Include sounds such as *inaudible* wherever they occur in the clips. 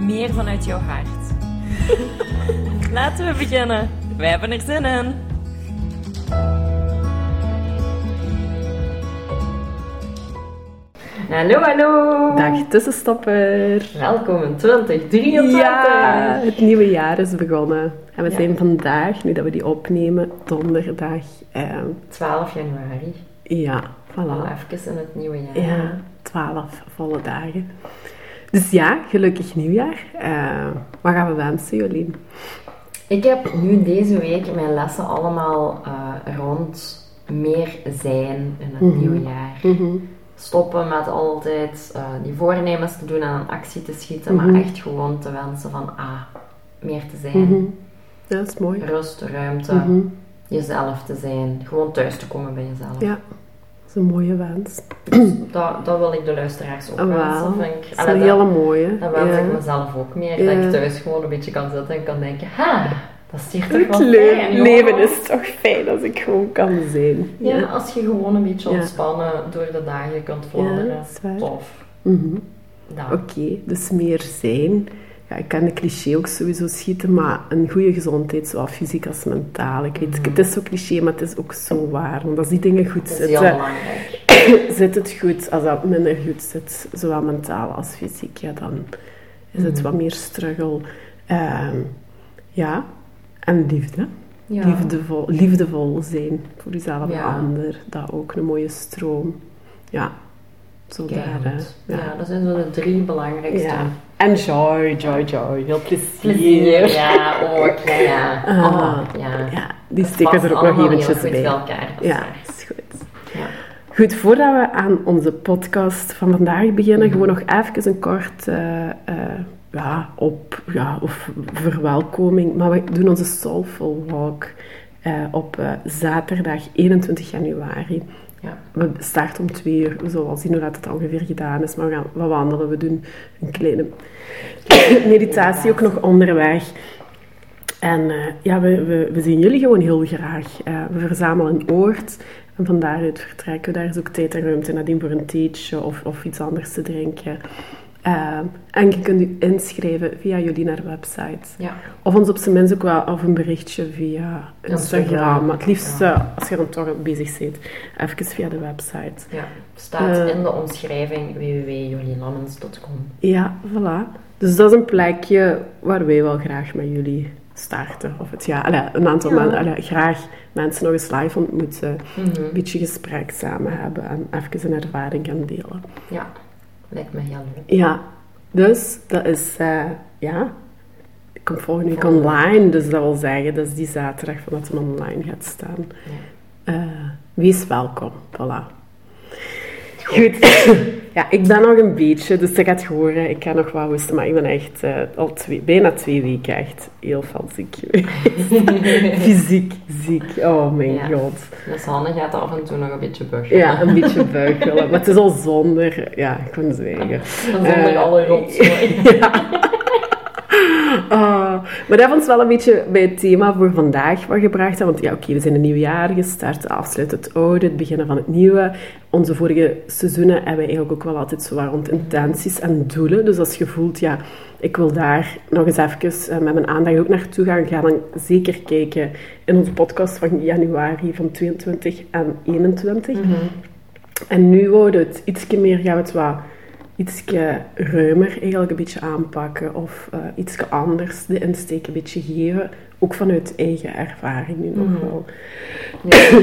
meer vanuit jouw hart. *laughs* Laten we beginnen. Wij hebben er zin in. Hallo, hallo. Dag tussenstopper! Welkom in 2023. Ja, het nieuwe jaar is begonnen. En we Ja. zijn vandaag, nu dat we die opnemen, donderdag. ehm, 12 januari. ja, Al voilà. even in het nieuwe jaar. Ja, twaalf volle dagen. Dus ja, gelukkig nieuwjaar. Eh, wat gaan we wensen, Jolien? Ik heb nu deze week mijn lessen allemaal eh, rond meer zijn in het nieuwe jaar. Stoppen met altijd eh, die voornemens te doen en een actie te schieten, maar echt gewoon te wensen van ah, meer te zijn. Ja, dat is mooi. Rust, ruimte, jezelf te zijn. Gewoon thuis te komen bij jezelf. Ja, een mooie wens. *clears throat* Dat, dat wil ik de luisteraars ook Oh, wensen. Dat ik, is Allee, een dat- hele mooie. Dat wens ja. ik mezelf ook meer. Ja. Dat ik thuis gewoon een beetje kan zitten en kan denken, ha, dat is hier toch wel fijn, leven is toch fijn als ik gewoon kan zijn. Ja, als je gewoon een beetje ontspannen door de dagen kunt dat waar. Tof. Mhm. Dat. Oké, dus meer zijn. Ja, ik kan de cliché ook sowieso schieten, maar een goede gezondheid, zowel fysiek als mentaal. Ik weet, het is zo cliché, maar het is ook zo waar. Want als die dingen goed zitten, *coughs* zit het goed. Als dat minder goed zit, zowel mentaal als fysiek, ja, dan is het wat meer struggle. Ehm, ja, en liefde. Ja. Liefdevol, liefdevol zijn voor jezelf en Ja. ander. Dat ook een mooie stroom. Ja, zo daar. Keihard. Ja. dat zijn zo de drie belangrijkste. En joy, joy, joy. Heel plezier. Plezier, ja, ook, ja, ja. Ah. Oh, ja. Ja, die steken past er ook nog eventjes bij. elkaar. Ja, waar. is goed. Ja. Goed, voordat we aan onze podcast van vandaag beginnen, gewoon nog even een kort eh, eh, ja, op, ja, of verwelkoming. Maar we doen onze Soulful Walk eh, op zaterdag 21 januari. Ja. We starten om twee uur. We zullen zien hoe het ongeveer gedaan is. Maar we gaan we wandelen. We doen een kleine meditatie ook nog onderweg. En eh, ja, we, we, we zien jullie gewoon heel graag. Eh, we verzamelen een oord. En van daaruit vertrekken we. Daar is ook tijd en ruimte nadien voor een theetje of, of iets anders te drinken. Eh, en je kunt u inschrijven via jullie naar website. Ja. Of ons op zijn minst ook wel of een berichtje via Instagram. Maar het liefst, ja. eh, als je dan toch bezig bent, even via de website. ja. Staat Eh. in de omschrijving www.jolielammens.com. Ja, voilà. Dus dat is een plekje waar wij wel graag met jullie starten. Of het ja, allee, een aantal Ja. mensen, graag mensen nog eens live ontmoeten. Mhm. Een beetje gesprek samen hebben en even een ervaring gaan delen. Ja, lijkt me heel leuk. Ja, dus dat is, eh, ja, ik kom volgende week online. Dus dat wil zeggen, dat is die zaterdag van dat het online gaat staan. Ja. Eh, wees welkom, voilà. Goed. *coughs* Ja, ik ben nog een beetje, dus je gaat horen, ik ga nog wat hoesten, maar ik ben echt eh, al twee, bijna twee weken echt heel veel ziek geweest. *laughs* Fysiek ziek, oh mijn Ja. god. Dus Hanne gaat af en toe nog een beetje bukken. Ja, een beetje buikelen, maar het is al zonder, ja, ik kan zwijgen. *laughs* Zonder Eh, alle *laughs* rotzooi. *laughs* Ah, maar dat ons wel een beetje bij het thema voor vandaag wat gebracht. Want ja, oké, we zijn een nieuw jaar gestart, afsluit het oude, het beginnen van het nieuwe. Onze vorige seizoenen hebben we eigenlijk ook wel altijd zo rond intenties en doelen. Dus als je voelt, ja, ik wil daar nog eens even eh, met mijn aandacht ook naartoe gaan, ga dan zeker kijken in onze podcast van januari van 22 en 21. En nu worden we het ietsje meer, gaan we het wat ietsje ruimer eigenlijk een beetje aanpakken of eh ietsje anders de insteek een beetje geven. Ook vanuit eigen ervaring nu nog wel. Ja.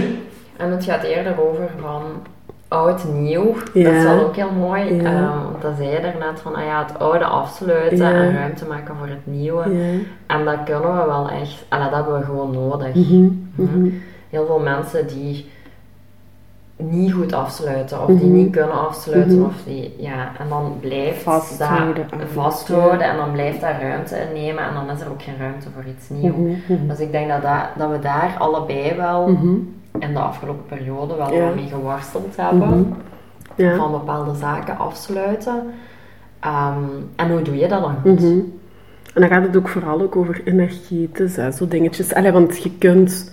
En het gaat eerder over van oud-nieuw. Dat Ja. is wel ook heel mooi. Ja. Ehm, want dat zei je daarnet van ah ja, het oude afsluiten Ja. en ruimte maken voor het nieuwe. En dat kunnen we wel echt, en dat hebben we gewoon nodig. Mhm, Mhm. mhm. Heel veel mensen die niet goed afsluiten, of die Mhm. niet kunnen afsluiten, Mhm. of die, ja, en dan blijft Vasthouden dat vasthouden en dan blijft dat ruimte innemen en dan is er ook geen ruimte voor iets nieuws. Mhm. Dus ik denk dat, dat, dat we daar allebei wel in de afgelopen periode wel Ja. mee geworsteld hebben. Ja. Van bepaalde zaken afsluiten. Ehm, en hoe doe je dat dan goed? En dan gaat het ook vooral ook over energetisch, hè, zo dingetjes. Allee, want je kunt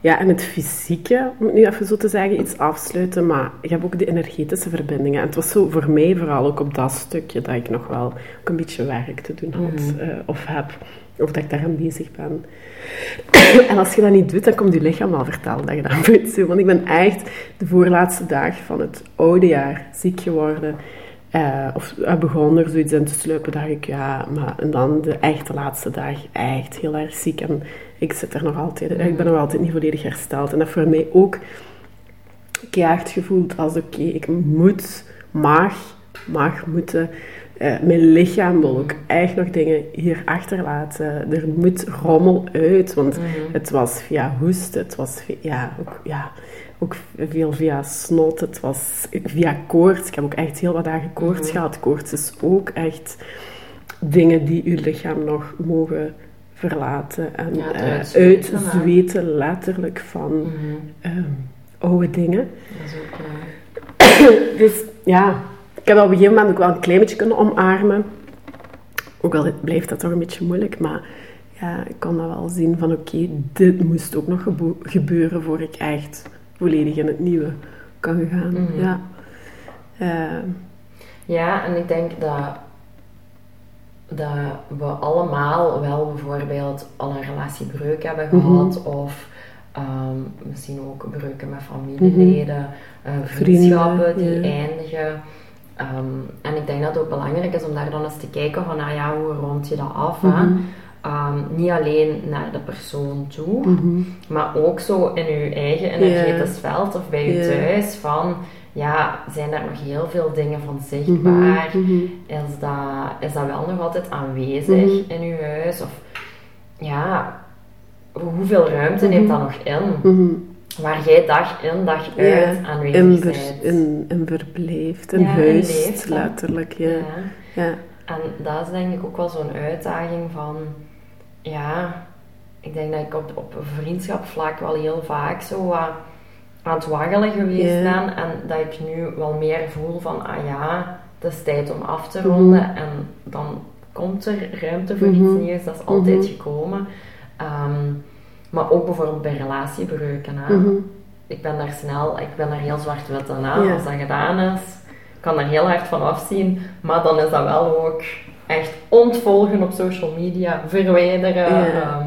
ja, in het fysieke, om het nu even zo te zeggen, iets afsluiten, maar je hebt ook de energetische verbindingen. En het was zo voor mij vooral ook op dat stukje dat ik nog wel ook een beetje werk te doen had, Mhm. eh, of heb, of dat ik daaraan bezig ben. *clears throat* en als je dat niet doet, dan komt je lichaam wel vertellen dat je dat *laughs* moet doen. Want ik ben echt de voorlaatste dag van het oude jaar ziek geworden. Eh, of uh, begon er zoiets in te sluipen, dacht ik, ja, maar en dan de echte laatste dag echt heel erg ziek. En ik zit er nog altijd, ik ben nog altijd niet volledig hersteld. En dat voor mij ook keihard gevoeld als, oké, ik moet, mag, mag moeten, eh, mijn lichaam wil ook echt nog dingen hier achterlaten. Er moet rommel uit, want Mhm. het was via hoest, het was via, ja, ook, ja, ook veel via snot, het was via koorts. Ik heb ook echt heel wat dagen koorts gehad. Koorts is ook echt dingen die uw lichaam nog mogen verlaten en Ja, eh, uitzweten, letterlijk van Mhm. ehm, oude dingen. Dat is ook... eh, *coughs* Dus ja, ik heb op een gegeven moment ook wel een klein beetje kunnen omarmen. Ook al blijft dat toch een beetje moeilijk, maar ja, ik kon dat wel zien van oké, dit moest ook nog gebeuren voor ik echt volledig in het nieuwe kan gaan. Mhm. Ja. Ehm, Ja, en ik denk dat, dat we allemaal wel bijvoorbeeld al een relatiebreuk hebben Mhm. gehad, of ehm, misschien ook breuken met familieleden, eh, vriendschappen Vrienden, die ja. eindigen. Ehm, en ik denk dat het ook belangrijk is om daar dan eens te kijken van, nou ja, hoe rond je dat af? Mhm. Ehm, niet alleen naar de persoon toe, mhm. maar ook zo in je eigen energetisch veld of bij je thuis van, ja, zijn daar nog heel veel dingen van zichtbaar? Mhm, mhm. Is, dat, is dat wel nog altijd aanwezig Mhm. in je huis? Of ja, hoeveel ruimte neemt dat nog in? Mhm. Waar jij dag in, dag Ja, uit In, aanwezig ver, bent. in, in verblijft, in Ja, in huis, leeft, letterlijk. Ja. Ja. Ja. En dat is denk ik ook wel zo'n uitdaging van, ja, ik denk dat ik op, op vriendschapsvlak wel heel vaak zo wat aan het waggelen geweest Ja. ben. En dat ik nu wel meer voel van, ah ja, het is tijd om af te ronden. En dan komt er ruimte voor Mhm. iets nieuws, dat is altijd Mhm. gekomen. Ehm, maar ook bijvoorbeeld bij relatiebreuken. Mhm. Ik ben daar snel, ik ben daar heel zwart-wit aan. Als dat gedaan is, ik kan er heel hard van afzien. Maar dan is dat wel ook echt ontvolgen op social media, verwijderen. Ehm,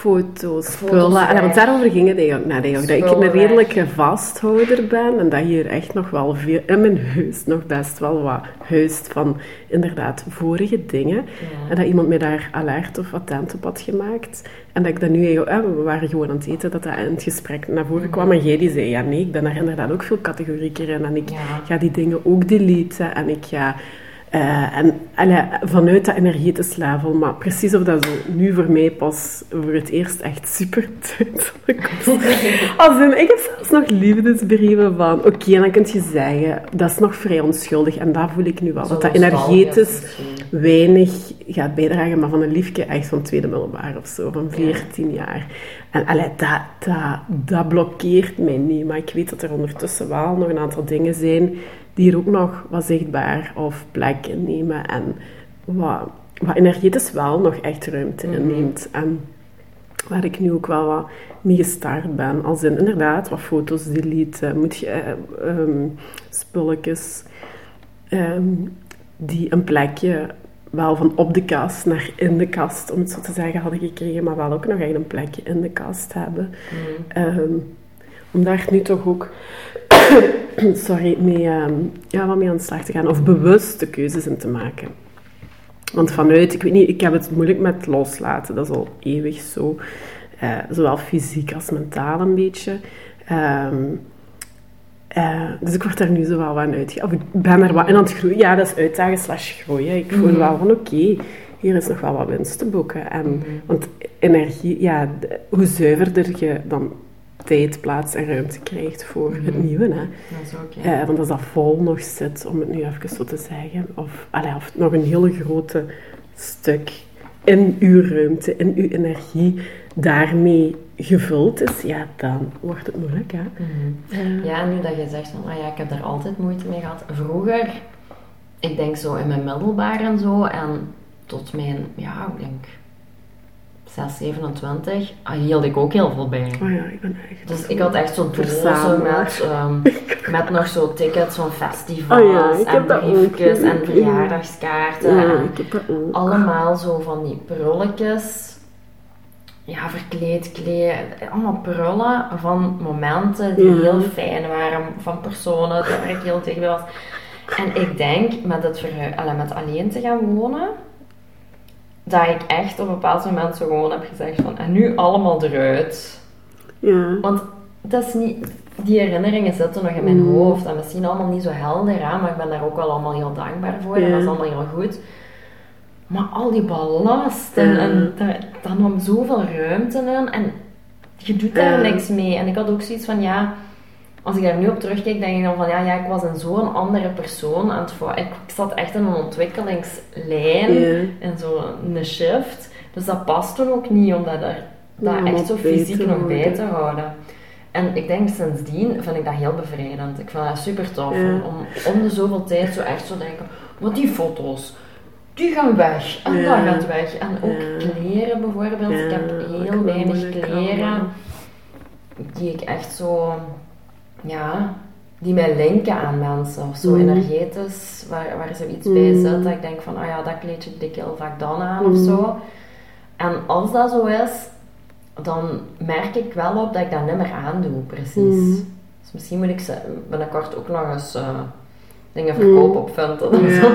Foto's, spullen. Allee, want daarover ging het eigenlijk eigenlijk, Dat ik een redelijke vasthouder ben en dat hier echt nog wel veel, in mijn huis nog best wel wat huist van inderdaad vorige dingen. ja. En dat iemand mij daar alert of attent op had gemaakt. En dat ik dat nu eigenlijk, eh, we waren gewoon aan het eten, dat dat in het gesprek naar voren kwam. En jij die zei, ja nee, ik ben daar inderdaad ook veel categorieker in. En ik Ja. ga die dingen ook deleten. En ik ga... eh, en allee, vanuit dat energetisch level, maar precies of dat zo nu voor mij pas voor het eerst echt super *laughs* duidelijk was. Als in, ik heb zelfs nog liefdesbrieven van, oké, en dan kun je zeggen, dat is nog vrij onschuldig. En dat voel ik nu wel, Zo dat dat energetisch weinig gaat bijdragen, maar van een liefje echt van tweede middelbaar of zo, van 14 jaar. En allee, dat, dat, dat blokkeert mij niet, maar ik weet dat er ondertussen wel nog een aantal dingen zijn die er ook nog wat zichtbaar of plek innemen en wat, wat energetisch wel nog echt ruimte Mhm. inneemt. En waar ik nu ook wel wat mee gestart ben. Als in inderdaad wat foto's deleten, moet je eh, ehm, spulletjes ehm, die een plekje wel van op de kast naar in de kast, om het zo te zeggen, hadden gekregen, maar wel ook nog echt een plekje in de kast hebben. Mhm. Ehm, om daar nu toch ook *coughs* sorry, mee, ehm, ja, wat mee aan de slag te gaan. Of bewuste keuzes in te maken. Want vanuit, ik weet niet, ik heb het moeilijk met loslaten. Dat is al eeuwig zo. Eh, zowel fysiek als mentaal een beetje. Ehm, eh, dus ik word daar nu zo wel aan uitge... Of ik ben er wat in aan het groeien. Ja, dat is uitdagen slash groeien. Ik voel wel van, oké, hier is nog wel wat winst te boeken. En, Want energie, ja, de- hoe zuiverder je dan tijd, plaats en ruimte krijgt voor het Mhm. nieuwe. Hè. Dat is ook, ja. Eh, want als dat vol nog zit, om het nu even zo te zeggen, of, allee, of nog een hele grote stuk in uw ruimte, in uw energie, daarmee gevuld is, ja, dan wordt het moeilijk. Hè? Mhm. Eh, Ja, nu dat je zegt van, ah ja, ik heb daar altijd moeite mee gehad. Vroeger, ik denk zo in mijn middelbaar en zo, en tot mijn, ja, ik denk 6, 27, ah, hield ik ook heel veel bij. Oh ja, ik ben echt... Dus ik had echt zo dozen Verzamelaar. met, ehm, *laughs* met nog zo tickets van festivals Oh ja, en briefjes en Ja. verjaardagskaarten. Ja, en ik heb dat ook. allemaal zo van die prulletjes. Ja, verkleed, kleed, allemaal prullen van momenten die Ja. heel fijn waren, van personen waar ik heel tegen was. En ik denk met, het verhu- met alleen te gaan wonen, dat ik echt op een bepaald moment zo gewoon heb gezegd van, en nu allemaal eruit. Ja. Want dat is niet, die herinneringen zitten nog in mijn Mm. hoofd en misschien allemaal niet zo helder, hè, maar ik ben daar ook wel allemaal heel dankbaar voor en dat is allemaal heel goed. Maar al die ballast en, daar nam zoveel ruimte in en je doet daar niks mee. En ik had ook zoiets van, ja, als ik daar nu op terugkijk, denk ik dan van, ja, ja ik was in zo'n andere persoon. En het, ik, ik zat echt in een ontwikkelingslijn, Ja. in zo'n shift. Dus dat past toen ook niet om dat, er, dat Ja, om echt zo fysiek nog bij te houden. En ik denk sindsdien vind ik dat heel bevrijdend. Ik vind dat super tof Ja. om, om de zoveel tijd zo echt zo te denken, wat die foto's, die gaan weg en Ja. dat gaat weg. En ook kleren bijvoorbeeld. ik heb heel weinig kleren die ik echt zo, ja, die mij linken aan mensen. Of zo Mm. energetisch, waar, waar zoiets bij Mm. zit. Dat ik denk van, ah ja, dat kleedje dik heel vaak dan aan of Mm. zo. En als dat zo is, dan merk ik wel op dat ik dat niet meer aandoe, precies. Dus misschien moet ik ze binnenkort ook nog eens eh, dingen verkopen op Vinted of zo.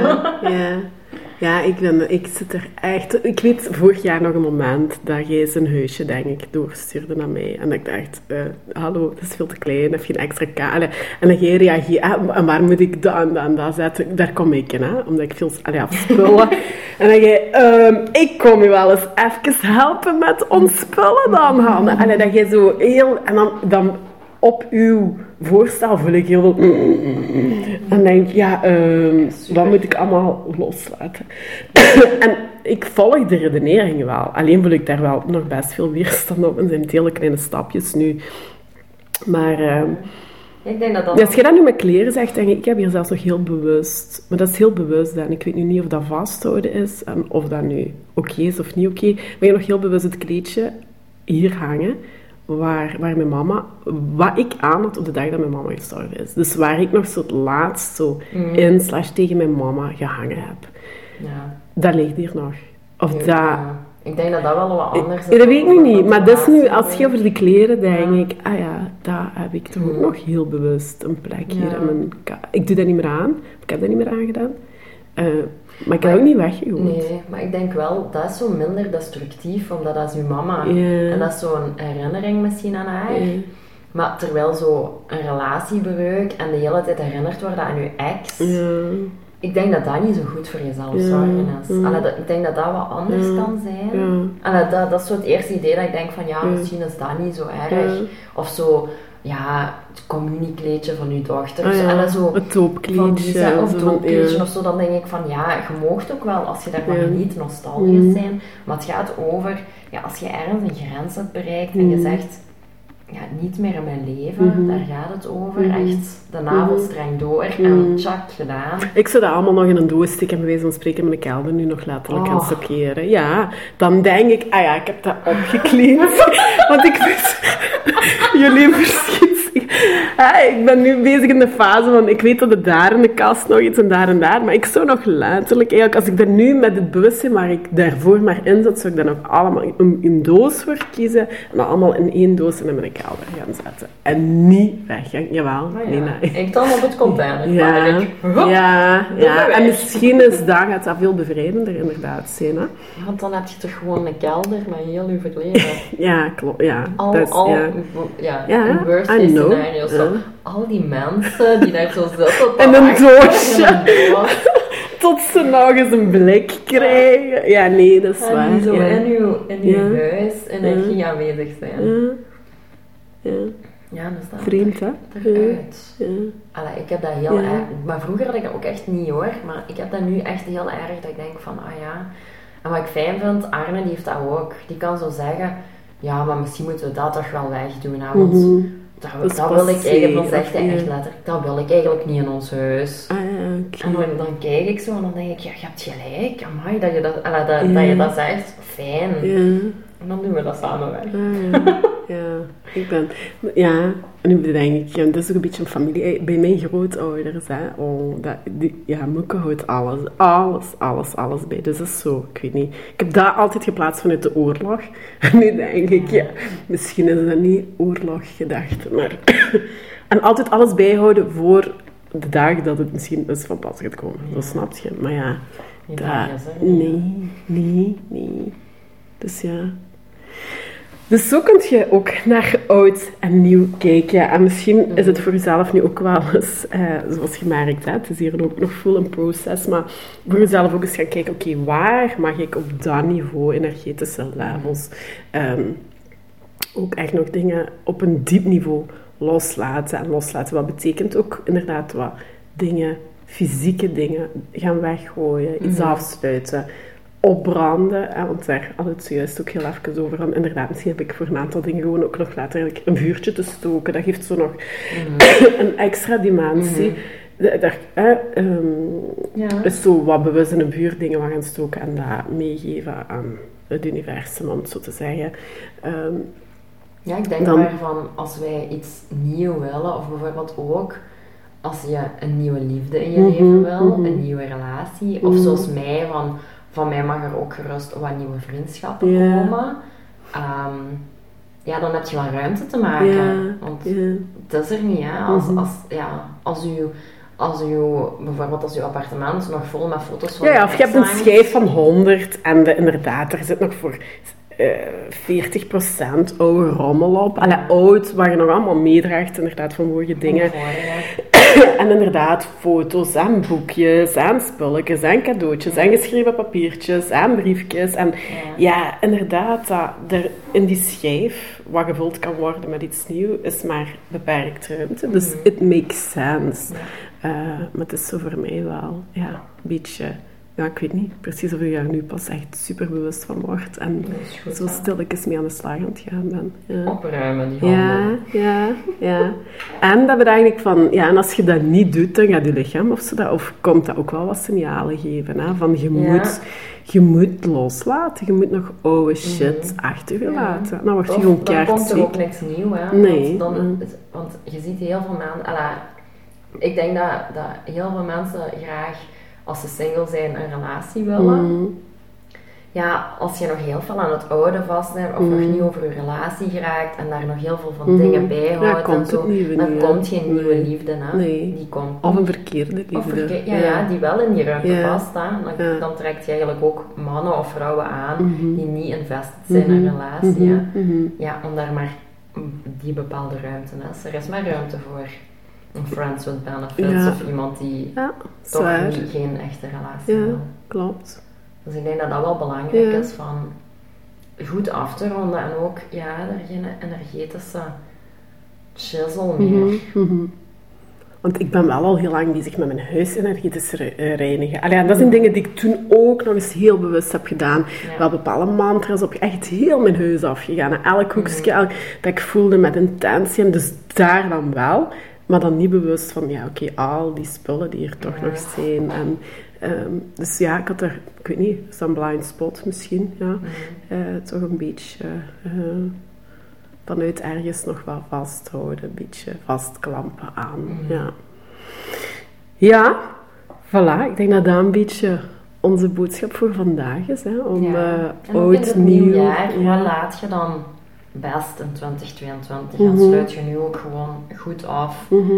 Ja, *laughs* ja. ik, ben, ik zit er echt... Ik weet vorig jaar nog een moment dat jij zijn huisje, denk ik, doorstuurde naar mij. En ik dacht, eh, hallo, dat is veel te klein, heb je een extra kamer? En dan jij reageert, ah, en waar moet ik dat en dat en dat zetten? Daar kom ik in, hè, omdat ik veel allee, spullen. *laughs* en dan jij, ehm, ik kom je wel eens even helpen met ons spullen dan, Hanne. En dat jij zo heel... En dan... dan op uw voorstel voel ik heel veel... En denk ja, ehm, wat moet ik allemaal loslaten? *coughs* en ik volg de redeneringen wel. Alleen voel ik daar wel nog best veel weerstand op. En zijn het hele kleine stapjes nu. Maar ehm, Ik denk dat dat... ja, als je dat nu met kleren zegt, denk ik, ik heb hier zelfs nog heel bewust... Maar dat is heel bewust, en ik weet nu niet of dat vasthouden is. En of dat nu oké is of niet oké. Maar ik heb nog heel bewust het kleedje hier hangen. Waar, waar mijn mama... Wat ik aan had op de dag dat mijn mama gestorven is. Dus waar ik nog zo het laatst zo in slash tegen mijn mama gehangen heb. Ja. Dat ligt hier nog. Of dat... Ja. Ik denk dat dat wel wat anders is. Ja, dat weet ik niet, maar dat is nu, als je over die kleren denkt, Ja. ik, ah ja, daar heb ik toch ook Hmm. nog heel bewust een plek hier in mijn Ik doe dat niet meer aan, ik heb dat niet meer aangedaan. Eh, maar ik Maar- ook niet weggegooid. Nee, maar ik denk wel, dat is zo minder destructief, omdat dat is uw mama. En dat is zo'n herinnering misschien aan haar. Maar terwijl zo een relatiebreuk en de hele tijd herinnerd worden aan uw ex, ik denk dat dat niet zo goed voor jezelf zorgen is. Ja. Allee, dat, ik denk dat dat wat anders kan zijn. Allee, dat, dat is zo het eerste idee dat ik denk van, ja, misschien is dat niet zo erg. Of zo, ja, het communiekleedje van uw dochter. Zo, ja. zo, Het za- of doopkleedje of zo, dan denk ik van ja, je moogt ook wel als je daarvan Ja. geniet nostalgisch Mm. zijn. Maar het gaat over, ja, als je ergens een grens hebt bereikt en je zegt, ja, niet meer in mijn leven, Mhm. daar gaat het over. Mhm. Echt de navelstreng door Mhm. en tjak, gedaan. Ik zou dat allemaal nog in een doos steken en bij wijze van spreken mijn kelder nu nog letterlijk gaan Oh. stockeren. Ja, dan denk ik, ah ja, ik heb dat opgekleed. *laughs* Want ik weet, *laughs* jullie verschiet Ah, ik ben nu bezig in de fase van, ik weet dat er daar in de kast nog iets en daar en daar, maar ik zou nog letterlijk, eigenlijk, als ik er nu met het bewustzijn waar ik daarvoor maar in zat, zou ik dan ook allemaal een, een doos voor kiezen en dan allemaal in één doos in mijn kelder gaan zetten. En niet weggaan. Jawel, Maar nee, Oh ja, nee. Ik dan op het container. Ja, maar ik, hop, ja, ja. en weg. misschien is dat, gaat dat veel bevrijdender inderdaad zijn. Hè? Ja, want dan heb je toch gewoon een kelder met heel je verleden. *laughs* Ja, klopt. Ja, Al, dat is- al, ja. ja, Ja, in worst case. Zo. Al die mensen die daar zo zitten. *laughs* Een doosje. *laughs* Tot ze nog eens een blik krijgen. Ja, nee, dat is En waar. zo ja. in uw, in uw Ja. huis energie aanwezig zijn. Ja. ja. Ja, dan staat Vreemd, hè? eruit. Ja. Allee, ik heb dat heel erg... Maar vroeger had ik dat ook echt niet hoor. Maar ik heb dat nu echt heel erg dat ik denk van, ah ja... En wat ik fijn vind, Arne die heeft dat ook. Die kan zo zeggen, ja, maar misschien moeten we dat toch wel wegdoen. Hè, want Mhm. dat, Dat dat wil ik eigenlijk, dan zegt hij echt niet? letterlijk, dat wil ik eigenlijk niet in ons huis. Ah, oké. En dan, dan kijk ik zo en dan denk ik, ja, je hebt gelijk. Amai, dat je dat, dat, dat je dat zegt. Fijn. Ja. En dan doen we dat samen weg. Ah, *laughs* ik ben... Ja, en nu bedenk ik, dat is ook een beetje een familie... eh, Bij mijn grootouders, hè. Oh, dat, die, ja, Moeke houdt alles, alles, alles, alles bij. Dus dat is zo, ik weet niet. Ik heb dat altijd geplaatst vanuit de oorlog. En *laughs* nu denk ik, ja, misschien is dat niet oorlog gedacht, maar... *coughs* en altijd alles bijhouden voor de dag dat het misschien is van pas gaat komen. Dat snap je. Maar ja, dat... Nee, nee, nee. Dus ja... Dus zo kun je ook naar oud en nieuw kijken. En misschien is het voor jezelf nu ook wel eens, eh, zoals je merkt, hè, het is hier ook nog full een proces, maar voor jezelf ook eens gaan kijken, oké, waar mag ik op dat niveau energetische levels ehm, ook echt nog dingen op een diep niveau loslaten. En loslaten, wat betekent ook inderdaad wat dingen, fysieke dingen, gaan weggooien, iets afsluiten opbranden. Hè, want daar had het zojuist ook heel even over. En inderdaad, misschien heb ik voor een aantal dingen gewoon ook nog later een vuurtje te stoken. Dat geeft zo nog *clears throat* een extra dimensie. Daar Ja. is zo wat bewust in een vuur dingen wat gaan stoken en dat meegeven aan het universum, om het zo te zeggen. Ehm, Ja, ik denk Dan- maar van als wij iets nieuw willen, of bijvoorbeeld ook als je een nieuwe liefde in je Mhm, leven wil, mhm. een nieuwe relatie, of Mhm. zoals mij, van, van mij mag er ook gerust wat nieuwe vriendschappen Ja. komen. Ehm, ja, dan heb je wel ruimte te maken. ja, Want het is er niet, hè. Als, Mhm. als, ja, als u... Als u, bijvoorbeeld als uw appartement nog vol met foto's van Ja, ja, of je hebt een schijf van 100 en de, inderdaad, er zit nog voor eh 40% oude rommel op. Allee, oud, waar je nog allemaal meedraagt, inderdaad, van mooie dingen. *laughs* En inderdaad, foto's en boekjes en spulletjes en cadeautjes en geschreven papiertjes en briefjes. En ja, inderdaad, dat er in die schijf, wat gevuld kan worden met iets nieuws, is maar beperkt ruimte. Dus Mhm. it makes sense. Eh, maar het is zo voor mij wel, ja, een beetje... Ja, ik weet niet precies of ik daar nu pas echt super bewust van word. En goed, zo stilletjes mee aan de slag aan het gaan ben. Ja. Opruimen, die Ja, handel. ja, ja. En dat we eigenlijk van, ja, en als je dat niet doet, dan gaat je lichaam of zo, dat, of komt dat ook wel wat signalen geven. Hè? Van je Ja. moet, je moet loslaten, je moet nog oude shit achter je laten. Dan word je Of gewoon dan komt er ook niks nieuw, hè. Nee, Want, dan, mm. want je ziet heel veel mensen... Ik denk dat, dat heel veel mensen graag, als ze single zijn, een relatie willen. Mm, Ja, als je nog heel veel aan het oude vast bent, of nog niet over je relatie geraakt, en daar nog heel veel van Mhm. dingen bij Ja, houdt en komt zo, nieuwe dan niet, hè. komt geen nieuwe liefde, hè. Nee. Die komt Of een verkeerde liefde. Of ja, ja, die wel in die ruimte Ja. past. Hè. Dan, dan trekt je eigenlijk ook mannen of vrouwen aan Mhm. die niet invested zijn in een relatie. Mhm, mhm. Ja, om daar maar die bepaalde ruimte is. Er is maar ruimte voor een friends with benefits Ja. of iemand die Ja, toch zwaar. niet, geen echte relatie Ja, wil. klopt. Dus ik denk dat dat wel belangrijk Ja. is van goed af te ronden en ook ja, er geen energetische shizzle meer. Mhm, mhm. Want ik ben wel al heel lang bezig met mijn huis energetisch eh, reinigen. Allee, en dat zijn dingen die ik toen ook nog eens heel bewust heb gedaan. Ja. Wel bepaalde mantras op echt heel mijn huis afgegaan. En elk hoekje elk- dat ik voelde met intentie. En dus daar dan wel. Maar dan niet bewust van, ja oké, al die spullen die er toch Ja. nog zijn. En, ehm, dus ja, ik had er, ik weet niet, is dat een blind spot misschien? Ja. Eh, toch een beetje... eh, vanuit ergens nog wel vasthouden, een beetje vastklampen aan. Mhm. Ja. ja, voilà. Ik denk dat dat een beetje onze boodschap voor vandaag is. Hè? Om Ja. eh, oud, nieuw... ja. wat laat je dan best in 2022? Mhm. En sluit je nu ook gewoon goed af. Mhm.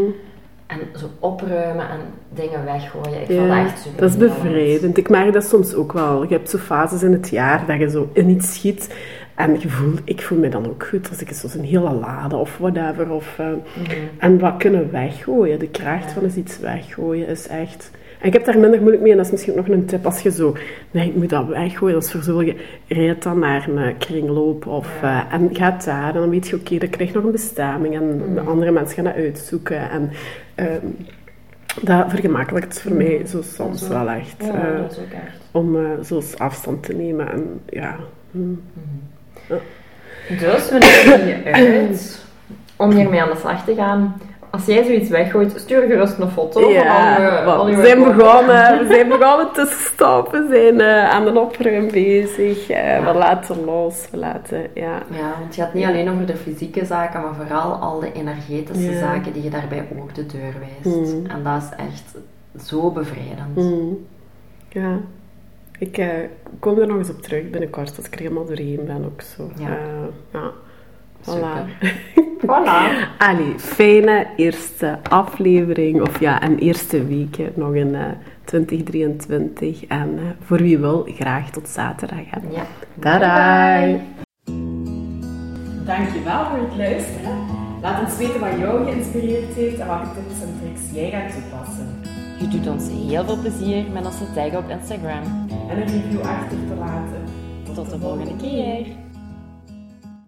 En zo opruimen en dingen weggooien. Ik vind dat echt super dat is bevrijdend. Ik merk dat soms ook wel. Je hebt zo fases in het jaar dat je zo in iets schiet. En je voelt, ik voel me dan ook goed als ik zo een hele lade of whatever. Of, eh, Mhm. En wat kunnen weggooien? De kracht van eens iets weggooien is echt... En ik heb daar minder moeilijk mee. En dat is misschien ook nog een tip. Als je zo... Nee, ik moet dat weggooien. Dat is voor zoveel... Rijd dan naar een kringloop. Of, Ja. eh, en gaat daar. En dan weet je, oké, dat krijgt nog een bestemming. En de andere mensen gaan dat uitzoeken. En ehm, dat vergemakkelijkt voor mij zo soms Zo. wel echt. Ja, eh, dat is ook echt. om eh, zo afstand te nemen. En ja... hm. Dus we nodigen je uit om hiermee aan de slag te gaan. Als jij zoiets weggooit, stuur gerust een foto van je, Ja, je we zijn begonnen, we *laughs* zijn begonnen te stoppen, we zijn eh, aan de opruim bezig, eh, we laten los, we laten, ja. Ja, want het gaat niet alleen over de fysieke zaken, maar vooral al de energetische Ja. zaken die je daarbij ook de deur wijst. Mm. En dat is echt zo bevrijdend. Mm. Ja, ik eh, kom er nog eens op terug binnenkort, als ik er helemaal doorheen ben ook zo. Ja. Ja. Voilà. Super. *laughs* Voilà. Allee, fijne eerste aflevering, of ja, een eerste week hè, nog in eh, 2023. En eh, voor wie wil, graag tot zaterdag. Hè. Ja. Tada! Bye. Dankjewel voor het luisteren. Laat ons weten wat jou geïnspireerd heeft en welke tips en tricks jij gaat toepassen. Je doet ons heel veel plezier met ons te taggen op Instagram. En een review achter te laten. Tot de volgende keer.